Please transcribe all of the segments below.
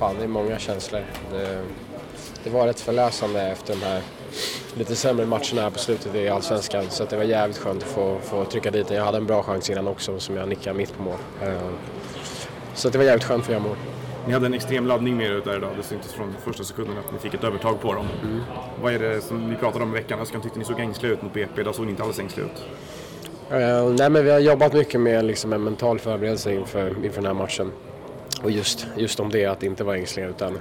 fan det är många känslor. Det, det var rätt förlösande efter de här lite sämre matcherna här på slutet i Allsvenskan så det var jävligt skönt att få, få trycka dit den. Jag hade en bra chans innan också som jag nickade mitt på mål. Eh, så det var jävligt skönt för att göra mål. Ni hade en extrem laddning med er där idag. Det syntes från första sekunden att ni fick ett övertag på dem. Mm. Vad är det som ni pratade om i veckan? Jag tyckte ni såg ängsliga ut mot BP. Idag såg ni inte alls ängsliga ut. Uh, nej, men vi har jobbat mycket med liksom, en mental förberedelse inför, inför den här matchen. Och just, just om det, att inte vara ängsliga utan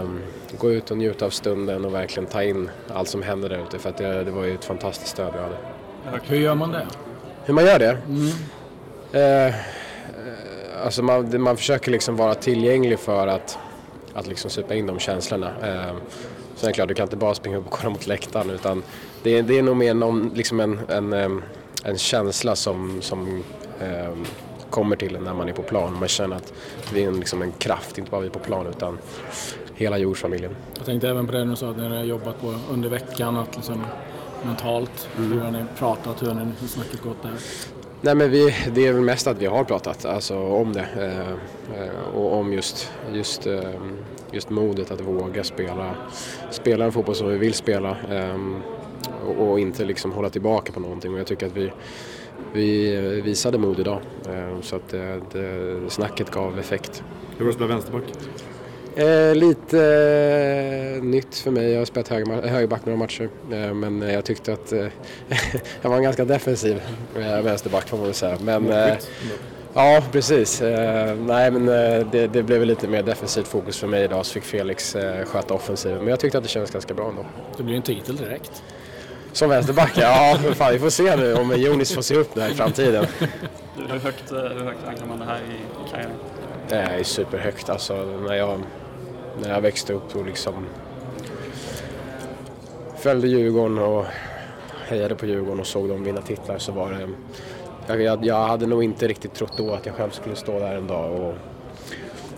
um, gå ut och njuta av stunden och verkligen ta in allt som händer där ute. För att det, det var ju ett fantastiskt stöd vi hade. Hur gör man det? Hur man gör det? Mm. Uh, alltså man, man försöker liksom vara tillgänglig för att, att liksom supa in de känslorna. Eh, sen är det klart, du kan inte bara springa upp och kolla mot läktaren utan det, det är nog mer någon, liksom en, en, en känsla som, som eh, kommer till en när man är på plan. Man känner att det är en, liksom en kraft, inte bara vi på plan utan hela jordsfamiljen. Jag tänkte även på det du sa att ni har jobbat på under veckan, att liksom mentalt, mm. hur har ni pratat, hur har ni snacket gått där? Nej men vi, det är väl mest att vi har pratat alltså, om det eh, eh, och om just, just, eh, just modet att våga spela, spela en fotboll som vi vill spela eh, och, och, inte liksom hålla tillbaka på någonting och jag tycker att vi, vi visade mod idag eh, så att det, det, snacket gav effekt. Hur var det att spela vänsterback? Eh, lite eh, nytt för mig. Jag har spelat hög, högerback några matcher. Eh, men jag tyckte att eh, jag var en ganska defensiv eh, vänsterback får man väl säga. Men, eh, ja, precis. nej, men det, det, blev lite mer defensivt fokus för mig idag så fick Felix sköta offensiven. Men jag tyckte att det kändes ganska bra ändå. Det blir en titel direkt. Som vänsterback? Ja, fan, vi får se nu om Jonis får se upp det här i framtiden. hur högt, hur högt rankar man det här i karriären? Det är superhögt. Alltså, när jag när jag växte upp och liksom följde Djurgården och hejade på Djurgården och såg dem vinna titlar så var det... Jag, jag hade nog inte riktigt trott då att jag själv skulle stå där en dag och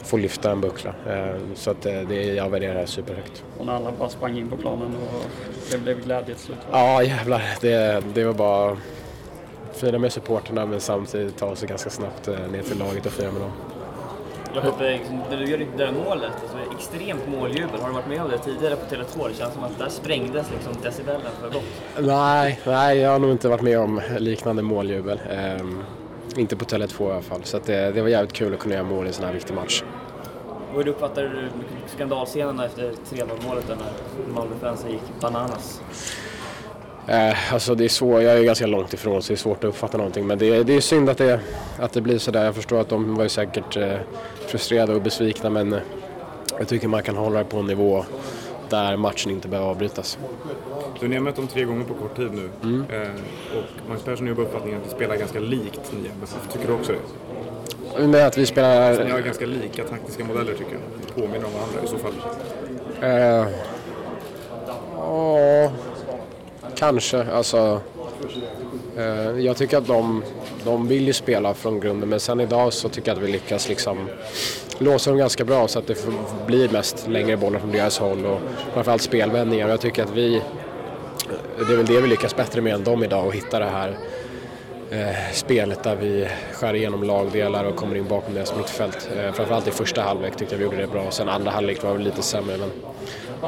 få lyfta en buckla. Eh, så att eh, det, jag värderar det superhögt. Och när alla bara sprang in på planen och det blev glädje till slut? Ja, jävlar. Det, det var bara fira med supporterna men samtidigt ta sig ganska snabbt eh, ner till laget och fira med dem. Jakob, när du gör det där målet, alltså extremt måljubel. Har du varit med om det tidigare på Tele2? Det känns som att där sprängdes liksom decibelen för gott. Nej, nej, jag har nog inte varit med om liknande måljubel. Inte på Tele2 i alla fall. Så det, det, var jävligt kul att kunna göra mål i en sån här viktig match. Och hur uppfattade du skandalscenerna efter 3-0 målet när Malmöfansen gick bananas? Eh, alltså det är svårt, jag är ganska långt ifrån så det är svårt att uppfatta någonting. Men det, det är synd att det, att det blir sådär. Jag förstår att de var ju säkert eh, frustrerade och besvikna men eh, jag tycker man kan hålla det på en nivå där matchen inte behöver avbrytas. Så ni har mött dem tre gånger på kort tid nu mm. eh, och Magnus Persson har ju uppfattningen att vi spelar ganska likt Nya Tycker du också det? Med att vi spelar... Alltså, ni har ganska lika taktiska modeller tycker jag. Ni påminner om varandra i så fall. Eh, åh, kanske. Alltså, eh, jag tycker att de, de vill ju spela från grunden men sen idag så tycker jag att vi lyckas liksom låsa dem ganska bra så att det blir mest längre bollar från deras håll och framförallt spelvändningar. Jag tycker att vi, det är väl det vi lyckas bättre med än dem idag och hitta det här eh, spelet där vi skär igenom lagdelar och kommer in bakom deras mittfält. Eh, framförallt i första halvlek tyckte jag vi gjorde det bra. Sen andra halvlek var vi lite sämre men,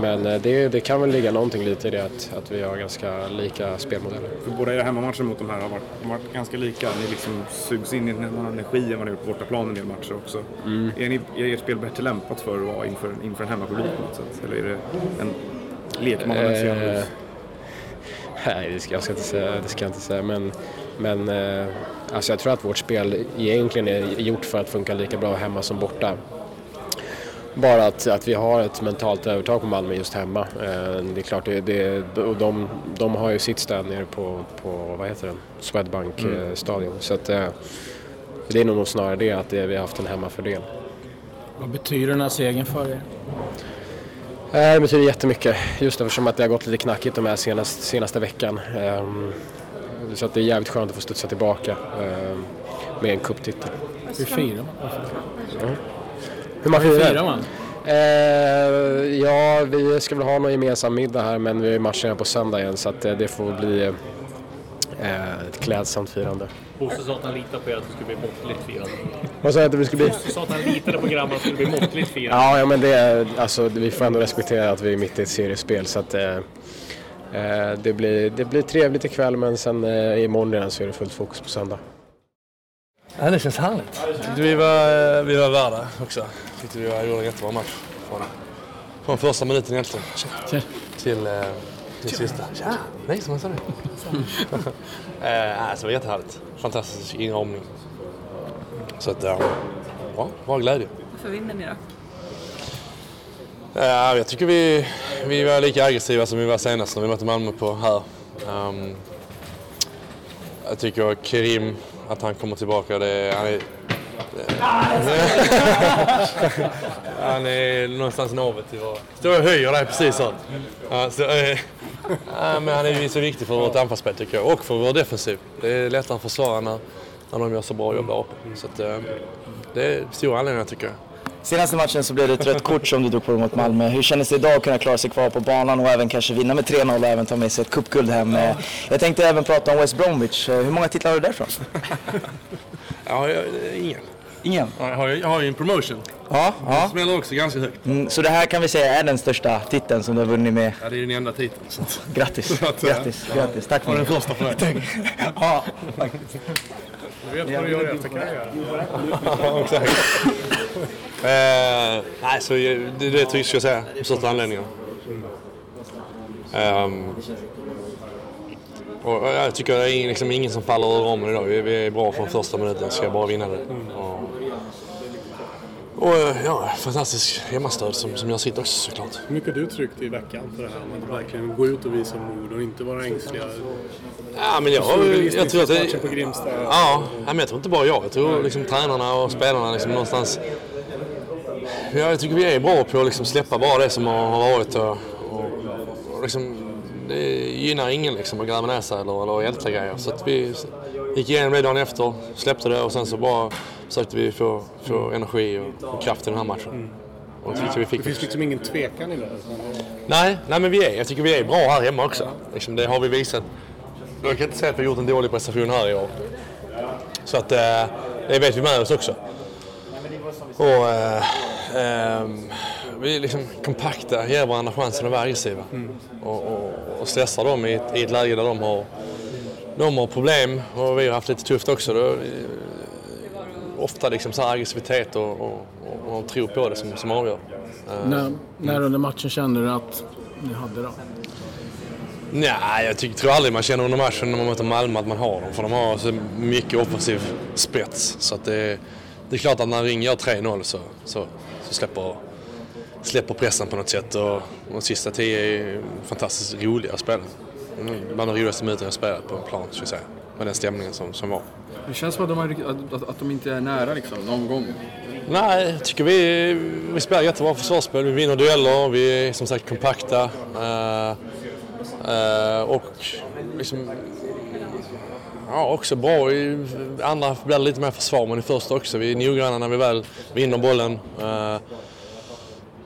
men eh, det, det, kan väl ligga någonting lite i det att, att vi har ganska lika spelmodeller. För båda era hemmamatcher mot de här har varit, varit ganska lika. Ni liksom sugs in i en annan energi än vad ni gjort på bortaplan en del matcher också. Mm. Är, ni, är ert spel bättre lämpat för att vara inför, inför en hemmapublik på något sätt? Eller är det en lekmannamässig eh, Nej, det ska, jag ska inte säga, det ska jag inte säga. Men, men eh, alltså jag tror att vårt spel egentligen är gjort för att funka lika bra hemma som borta. Bara att, att vi har ett mentalt övertag på Malmö just hemma. Eh, det är klart, det, det, de, de har ju sitt stöd nere på, på vad heter den? Swedbank-stadion. Mm. Så att, eh, det är nog snarare det, att det, vi har haft en hemmafördel. Vad betyder den här segern för er? Det betyder jättemycket just eftersom att det har gått lite knackigt de här senaste, senaste veckan. Ehm, så att det är jävligt skönt att få studsa tillbaka ehm, med en cuptitel. Hur firar man? Hur man firar? firar man? Eh, ja, vi ska väl ha någon gemensam middag här men vi har matcherna på söndag igen så att eh, det får bli eh, ett klädsamt firande. Bosse sa att han litade på er att det skulle bli måttligt firande. Vad sa jag att det skulle bli? Bosse sa att han litade på grabbarna att det skulle bli måttligt firande. Ja, ja men det är, alltså, vi får ändå respektera att vi är mitt i ett seriespel så att eh, eh, det, blir, det blir trevligt ikväll men sen eh, imorgon redan så är det fullt fokus på söndag. Ja, det känns härligt. Vi var, vi var värda också. Tyckte vi var, gjorde en jättebra match. Från, från första minuten egentligen. Till, eh, till sista. Tja! Nej, som man sa det. eh, alltså, det var jättehärligt. Fantastisk inramning. Så att, ja, bra, bra glädje. Varför vinner ni då? Ja, jag tycker vi, vi var lika aggressiva som vi var senast när vi mötte Malmö på här. Um, jag tycker Kerim, att han kommer tillbaka, det, han är... han är någonstans navet i vår... Står och höjer dig precis så. Ja, så eh, ja, men han är så viktig för vårt anfallsspel tycker jag och för vår defensiv. Det är lättare att försvara när, när de gör så bra jobb där uppe. Så att, eh, det är stora anledningar tycker jag. Senaste matchen så blev det ett rött kort som du drog på mot Malmö. Hur kändes det idag att kunna klara sig kvar på banan och även kanske vinna med 3-0 och även ta med sig ett cupguld hem? Eh, Jag tänkte även prata om West Bromwich. Eh, Hur många titlar har du därifrån? Ja, jag, ingen. Ingen? Ja, Jag har, ju- jag har ju en promotion. Ja, ja. Smäller också ganska högt. Mm, Så det här kan vi säga är den största titeln som du har vunnit med. Ja, det är den enda titeln. Så att... Grattis, Så att, eh, grattis, grattis. Tack för den första för dig. Ja, faktiskt. Du vet vad du gör efter karriären. Ja, exakt. eh, nej, så det det är det jag ska säga. Största anledningarna. Ehm, och jag tycker det är ingen, liksom ingen som faller ur ramen idag. Vi, är bra från första minuten, ska bara vinna det. Och, och ja, fantastisk hemmastöd som, som gör sitt också såklart. Hur mycket du tryckt i veckan på det här med att verkligen gå ut och visa mod och inte vara ängsliga? Ja, men jag, i jag tror att det... på Grimsta. Ja, ja, men jag tror inte bara jag. Jag tror liksom tränarna och spelarna liksom någonstans... Ja, jag tycker vi är bra på att liksom släppa bara det som har har varit och, och, och liksom, det gynnar ingen liksom att gräva ner sig eller, eller älta grejer. Så att vi gick igenom det dagen efter, släppte det och sen så bara försökte vi få, få energi och, och kraft i den här matchen. Och det vi fick Det finns liksom ingen tvekan i det. Nej, nej men vi är, jag tycker vi är bra här hemma också. Liksom, det har vi visat. Jag kan inte säga att vi har gjort en dålig prestation här i år. Så att eh, det vet vi med oss också. Och eh, ehm, vi är liksom kompakta, ger varandra chansen att vara aggressiva. Och, och, och stressar dem i ett, i ett läge där de har, de har problem och vi har haft lite tufft också. Då, ofta liksom så här aggressivitet och, och, och, och tro på det som, som avgör. Eh, När, när under matchen kände du att ni hade dem? Nej, jag tycker, tror aldrig man känner under matchen när man möter Malmö att man har dem. För de har så mycket offensiv spets. Så att det, det är klart att när Ring gör 3-0 så, så, så släpper, släpper pressen på något sätt. Och, och de sista tio är fantastiskt roliga att spela. Bland de roligaste minuterna jag spelat på en plan, ska jag säga. Med den stämningen som, som var. Det känns som att de, har, att, att, de inte är nära liksom, någon gång. Nej, jag tycker vi, vi spelar jättebra försvarsspel. Vi vinner dueller, vi är som sagt kompakta. Eh, eh, och liksom, ja, också bra i andra blir det lite mer försvar, men i första också. Vi är noggranna när vi väl vinner bollen. Eh,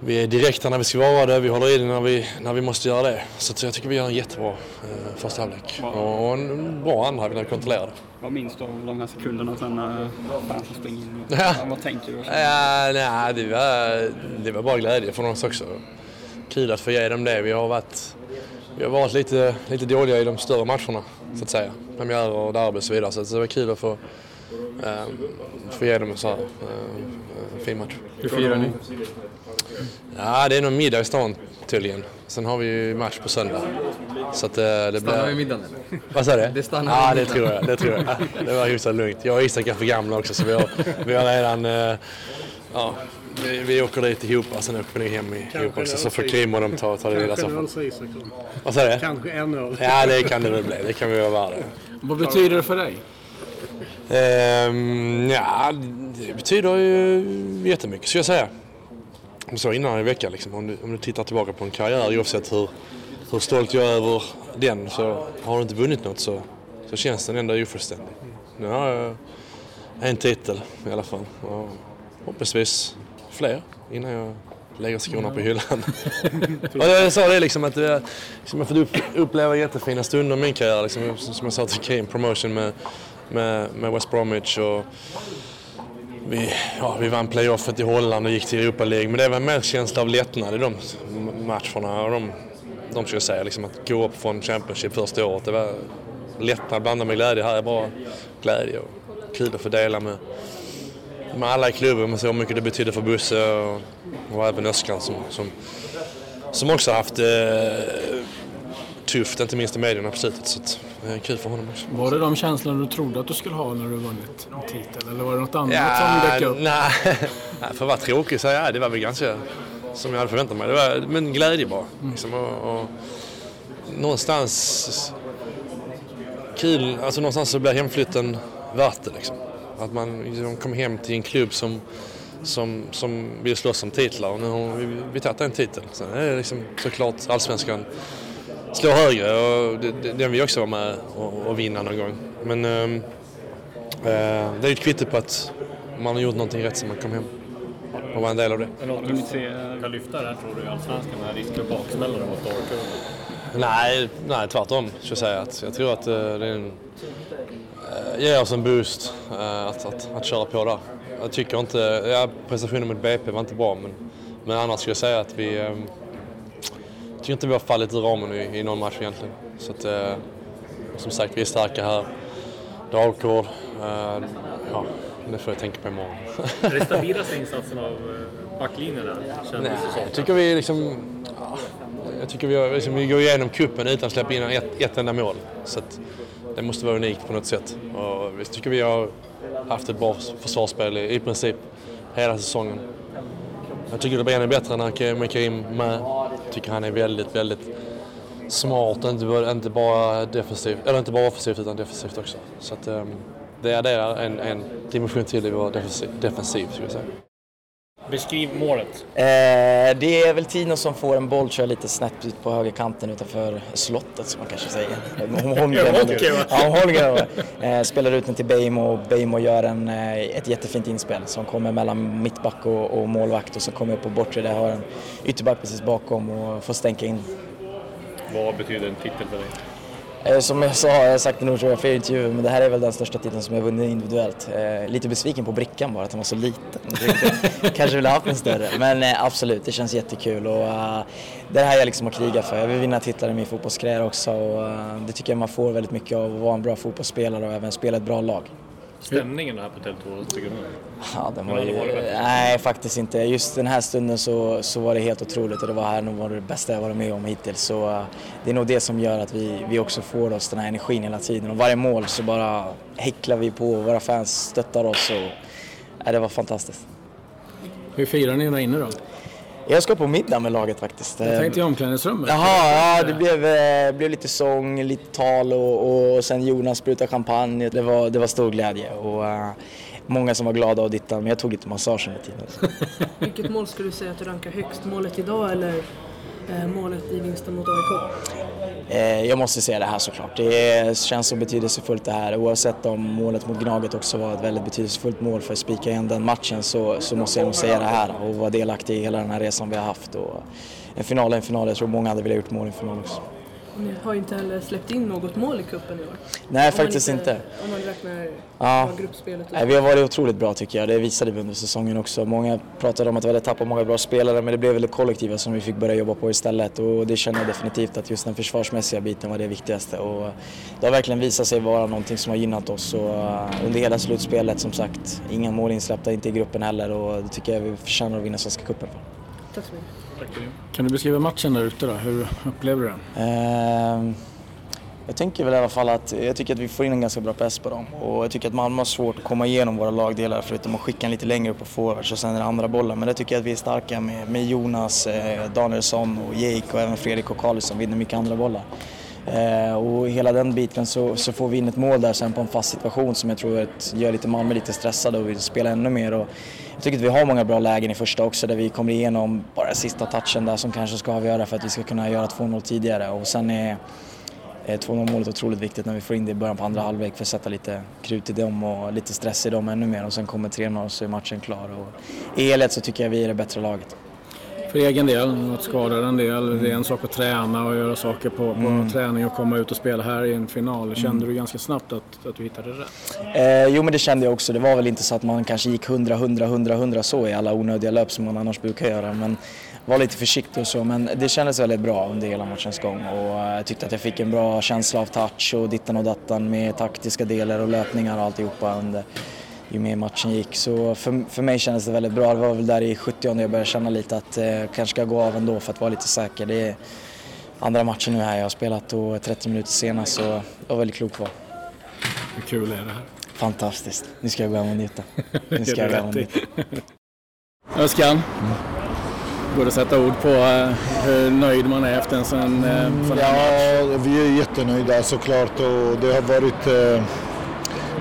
vi är direkta när vi ska vara det, vi håller i det när vi, när vi måste göra det. Så jag tycker vi gör en jättebra eh, första halvlek. Och en bra andra halvlek när vi kontrollerar det. Vad minns du av de här sekunderna sen när fansen springer in? Ja. Vad tänker du? Ja, nej, det, var, det var bara glädje från oss också. Kul att få ge dem det. Vi har varit, vi har varit lite, lite dåliga i de större matcherna, så att säga. Premiärer och derby och så vidare. Så det var kul att få, eh, få ge dem en så här eh, fin match. Hur firar ni? Ja, det är någon middag i stan tydligen. Sen har vi ju match på söndag. Så att, eh, det Stannar vi blir... middagen eller? Vad sa du? Det stannar Ja, det tror jag. Det tror jag. Det var hyfsat lugnt. Jag och Isak är för gamla också så vi har, vi har redan... eh, Ja, vi, vi åker dit ihop och sen åker vi hem ihop också. Så får Kim och de ta, ta det vidare. Kanske så en får- öl säger Isaksson. Vad sa du? Kanske en öl. Ja, det kan det väl bli. Det kan vi vara värda. Vad betyder det för dig? Ehm, ja, det betyder ju jättemycket ska jag säga. Som så innan i veckan liksom. Om du, om du tittar tillbaka på en karriär oavsett hur, hur stolt jag är över den så har du inte vunnit något så, så känns den ändå ofullständig. Nu har jag en titel i alla fall och förhoppningsvis fler innan jag lägger skorna på hyllan. och jag sa det liksom att jag, liksom, jag fått upp, uppleva jättefina stunder i min karriär. Liksom, som jag sa till Kim, promotion med, med, med West Bromwich och vi, ja, vi vann playoffet i Holland och gick till Europa League. Men det var mer känsla av lättnad i de matcherna. Och de, de skulle säga liksom att gå upp från Championship första året. Det var lättnad blandat med glädje. Här är bara glädje och kul att få dela med, med alla i klubben. Man ser hur mycket det betyder för Bosse och, och även Öskan som, som, som också haft eh, tufft, inte minst i medierna på slutet. Så att, det är kul för honom också. Var det de känslorna du trodde att du skulle ha när du vunnit en titel? Eller var det något annat ja, som dök upp? Nej, för att vara tråkig så ja, det var väl ganska som jag hade förväntat mig. Det var, men glädje bara. Mm. Liksom, och, och, någonstans kul, alltså någonstans så blir hemflytten värt det liksom. Att man liksom, kommer hem till en klubb som, som, som vill slåss om titlar och nu har vi, vi tagit en titel. Sen är det liksom såklart allsvenskan slår högre och den vill också vara med och, och vinna någon gång. Men ehm, eh, det är ju ett kvitto på att man har gjort någonting rätt så man kom hem och vara en del av det. Det något du kan lyfta där tror du i Allsvenskan, den här risken baksmällan mot AIK? Nej, nej, tvärtom ska jag säga. Att jag tror att uh, det är en, uh, ger oss en boost uh, att, att, att köra på där. Jag tycker inte, ja, prestationen mot BP var inte bra men, men annars skulle jag säga att vi um, tycker inte vi har fallit ur ramen i, i någon match egentligen. Så att, uh, som sagt, vi är starka här. Dalkurd, uh, ja, det får jag tänka på imorgon. är det stabilaste insatsen av backlinjen där? Nej, jag tycker vi liksom... Ja, jag tycker vi, har, liksom, vi går igenom kuppen utan att släppa in ett, ett enda mål. Så att, det måste vara unikt på något sätt. Och jag tycker vi har haft ett bra försvarsspel i, i princip hela säsongen. Jag tycker det blir ännu bättre när Karim med. Jag tycker han är väldigt, väldigt smart, inte, inte bara defensivt, eller inte bara offensivt utan defensivt också. Så att, um, det adderar en, en dimension till i vår defensiv, defensiv skulle jag säga. Beskriv målet. Eh, det är väl Tino som får en boll, kör lite snett ut på högerkanten utanför slottet som man kanske säger. Holmgren, ja, eh, spelar ut den till Beijmo och Beijmo gör en, eh, ett jättefint inspel som kommer mellan mittback och, och målvakt och så kommer upp på bortre där har en ytterback precis bakom och får stänka in. Vad betyder en titel för dig? Eh, som jag sa, jag har sagt det nog tror jag flera intervjuer, men det här är väl den största titeln som jag vunnit individuellt. Eh, lite besviken på brickan bara, att den var så liten. Kanske ville ha haft en större, men eh, absolut, det känns jättekul och det här är jag liksom att kriga för. Jag vill vinna titlar i min fotbollskarriär också och det tycker jag man får väldigt mycket av att vara en bra fotbollsspelare och även spela ett bra lag. Stämningen här på Tele2, tycker du? Ja, den var ju, nej, faktiskt inte. Just den här stunden så, så var det helt otroligt och det var här nog var det bästa jag varit med om hittills. Så uh, det är nog det som gör att vi, vi också får oss den här energin hela tiden. Och varje mål så bara häcklar vi på, våra fans stöttar oss och uh, det var fantastiskt. Hur firar ni där inne då? Jag ska på middag med laget faktiskt. Jag tänkte i omklädningsrummet. Jaha, ja det blev, eh, blev lite sång, lite tal och, och sen Jonas sprutade champagne. Det var, det var stor glädje och uh, många som var glada och dittan, men jag tog lite massage under tiden. Vilket mål skulle du säga att du rankar högst? Målet idag eller eh, målet i vinsten mot AIK? Eh, jag måste säga det här såklart. Det känns så betydelsefullt det här. Oavsett om målet mot Gnaget också var ett väldigt betydelsefullt mål för att spika igen den matchen så, så måste jag nog säga det här och vara delaktig i hela den här resan vi har haft. Och en final är en final. Jag tror många hade velat gjort mål i en final också. Ni har inte heller släppt in något mål i cupen i år. Nej, om faktiskt inte, inte. Om man räknar ja. gruppspelet. Nej, vi har varit otroligt bra tycker jag. Det visade vi under säsongen också. Många pratade om att vi hade tappat många bra spelare men det blev väl det kollektiva som vi fick börja jobba på istället och det känner jag definitivt att just den försvarsmässiga biten var det viktigaste och det har verkligen visat sig vara någonting som har gynnat oss och uh, under hela slutspelet som sagt, inga mål insläppta, inte i gruppen heller och det tycker jag vi förtjänar att vinna Svenska cupen för. Tack så mycket. Kan du beskriva matchen där ute då? Hur upplever du den? Ehm, jag tänker väl i alla fall att jag tycker att vi får in en ganska bra press på dem och jag tycker att Malmö har svårt att komma igenom våra lagdelar förutom att skicka en lite längre upp på forwards och sen är det andra bollar. Men det tycker jag att vi är starka med, med Jonas, eh, Danielsson och Jake och även Fredrik och Karlsson som vinner mycket andra bollar. Eh, och hela den biten så, så, får vi in ett mål där sen på en fast situation som jag tror att gör lite Malmö lite stressade och vill spela ännu mer. Och jag tycker att vi har många bra lägen i första också där vi kommer igenom bara sista touchen där som kanske ska avgöra för att vi ska kunna göra 2-0 tidigare. Och sen är 2-0 målet otroligt viktigt när vi får in det i början på andra halvlek för att sätta lite krut i dem och lite stress i dem ännu mer och sen kommer 3-0 så är matchen klar. Och I helhet så tycker jag vi är det bättre laget för egen del. Har varit skadad en del. Det är en sak att träna och göra saker på, på Mm. träning och komma ut och spela här i en final. Kände du ganska snabbt att, att du hittade rätt? Eh, jo men det kände jag också. Det var väl inte så att man kanske gick 100, 100, 100, 100 så i alla onödiga löp som man annars brukar göra. Men var lite försiktig och så. Men det kändes väldigt bra under hela matchens gång. Och eh, jag tyckte att jag fick en bra känsla av touch och dittan och dattan med taktiska delar och löpningar och alltihopa under ju mer matchen gick. Så för, för mig kändes det väldigt bra. Det var väl där i 70 jag började känna lite att eh, jag kanske ska gå av ändå för att vara lite säker. Det är andra matchen nu här jag har spelat och 30 minuter senast så det var väldigt klokt val. Hur kul är det här? Fantastiskt. Nu ska jag gå hem och njuta. Nu ska jag gå hem och njuta. Öskan, går det att sätta ord på eh, hur nöjd man är efter en sån, eh, sån här Ja, vi är jättenöjda såklart och det har varit eh,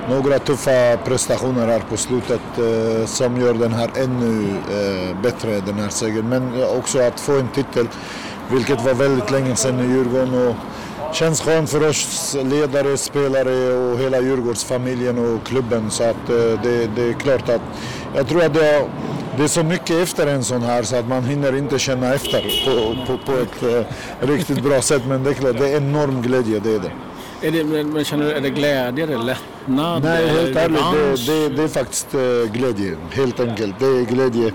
några tuffa prestationer här på slutet eh, som gör den här ännu eh, bättre, den här segern. Men också att få en titel, vilket var väldigt länge sedan i Djurgården. Och känns skönt för oss ledare, spelare och hela Djurgårdsfamiljen och klubben. Så att eh, det, det är klart att jag tror att det, det är så mycket efter en sån här så att man hinner inte känna efter på, på, på ett eh, riktigt bra sätt. Men det är klart, det är enorm glädje, det är det. Är det, men känner du, är det glädje, är det lättnad? Nej, helt ärligt, det, det, det är faktiskt eh, glädje. Helt enkelt. Det är glädje.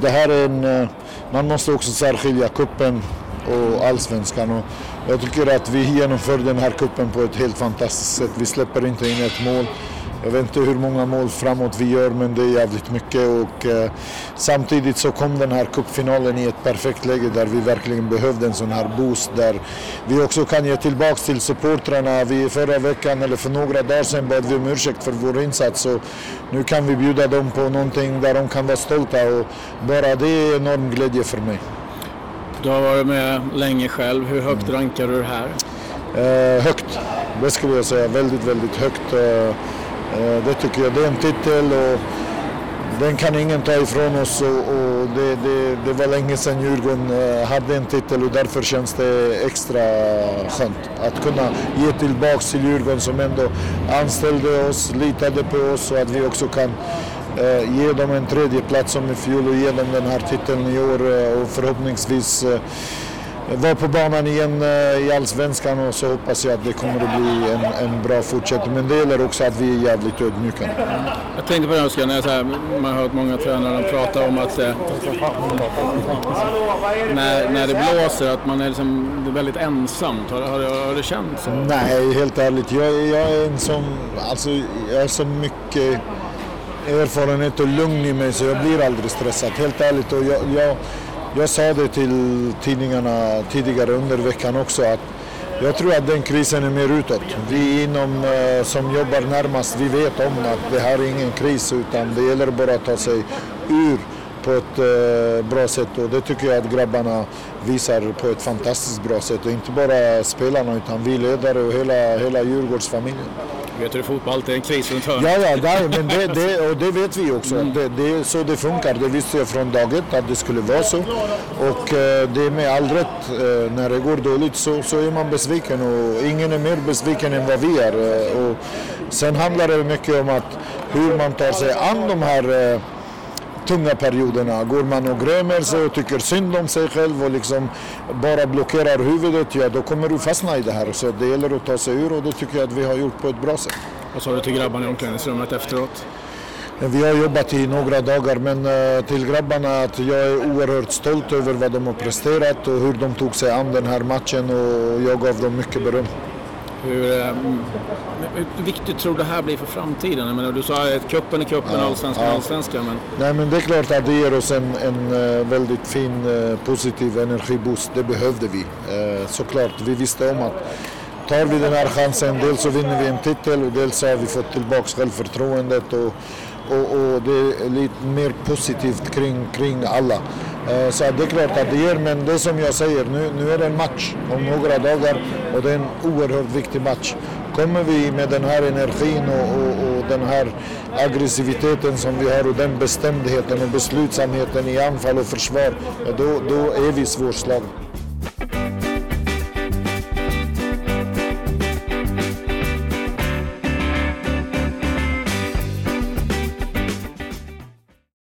Det här är en... eh, Man måste också särskilja kuppen och allsvenskan. Och jag tycker att vi genomför den här kuppen på ett helt fantastiskt sätt. Vi släpper inte in ett mål. Jag vet inte hur många mål framåt vi gör men det är jävligt mycket och eh, samtidigt så kom den här cupfinalen i ett perfekt läge där vi verkligen behövde en sån här boost där vi också kan ge tillbaks till supportrarna. Vi förra veckan eller för några dagar sedan bad vi om ursäkt för vår insats och nu kan vi bjuda dem på någonting där de kan vara stolta och bara det är enorm glädje för mig. Du har varit med länge själv. Hur högt rankar du det här? Eh, högt, det skulle jag säga. Väldigt, väldigt högt. Eh, Eh, det tycker jag. Det är en titel och den kan ingen ta ifrån oss. Och, det, det, det var länge sedan Djurgården eh, hade en titel och därför känns det extra skönt att kunna ge tillbaks till Djurgården som ändå anställde oss, litade på oss och att vi också kan eh, ge dem en tredje plats som i fjol och ge dem den här titeln i år och förhoppningsvis vara på banan igen eh, i Allsvenskan och så hoppas jag att det kommer att bli en, en bra fortsättning. Men det gäller också att vi är jävligt ödmjuka. Jag tänkte på det Oskar, när jag så här, man har hört många tränare prata om att eh, när, när det blåser att man är liksom, väldigt ensamt. Har, har, har det känts så? Nej, helt ärligt. Jag, jag är en som, alltså, jag har så mycket erfarenhet och lugn i mig så jag blir aldrig stressad. Helt ärligt. Och jag, jag, jag sa det till tidningarna tidigare under veckan också att jag tror att den krisen är mer utåt. Vi inom eh, som jobbar närmast, vi vet om att det här är ingen kris utan det gäller bara att ta sig ur på ett eh, bra sätt och det tycker jag att grabbarna visar på ett fantastiskt bra sätt. Och inte bara spelarna utan vi ledare och hela, hela Djurgårdsfamiljen. Vet du, fotboll alltid är en kris runt hörnet. Ja, ja, där, men det, det, och det vet vi också. Det, det är så det funkar. Det visste jag från dag ett att det skulle vara så. Och eh, det är med all rätt. Eh, när det går dåligt så, så är man besviken och ingen är mer besviken än vad vi är. Eh, och sen handlar det mycket om att hur man tar sig an de här eh, tunga perioderna. Går man och grämer sig och tycker synd om sig själv och liksom bara blockerar huvudet, ja då kommer du fastna i det här. Så det gäller att ta sig ur och det tycker jag att vi har gjort på ett bra sätt. Vad sa du till grabbarna i omklädningsrummet efteråt? Vi har jobbat i några dagar men eh, till grabbarna att jag är oerhört stolt över vad de har presterat och hur de tog sig an den här matchen och jag gav dem mycket beröm. Hur, eh, hur viktigt tror du det här blir för framtiden? Jag menar, du sa att cupen är cupen, Ja, allsvenskan är ja. allsvenskan. Men Nej men det är klart att det ger oss en, en eh, väldigt fin eh, positiv energiboost. Det behövde vi. Såklart, vi visste om att tar vi den här chansen, dels så vinner vi en titel och dels har vi fått tillbaka självförtroendet och, och, och det är lite mer positivt kring, kring alla. Eh, Så det är klart att det ger, men det är som jag säger, nu, nu är det en match om några dagar och det är en oerhört viktig match. Kommer vi med den här energin och, och, och den här aggressiviteten som vi har och den bestämdheten och beslutsamheten i anfall och försvar, då, då är vi svårslagna.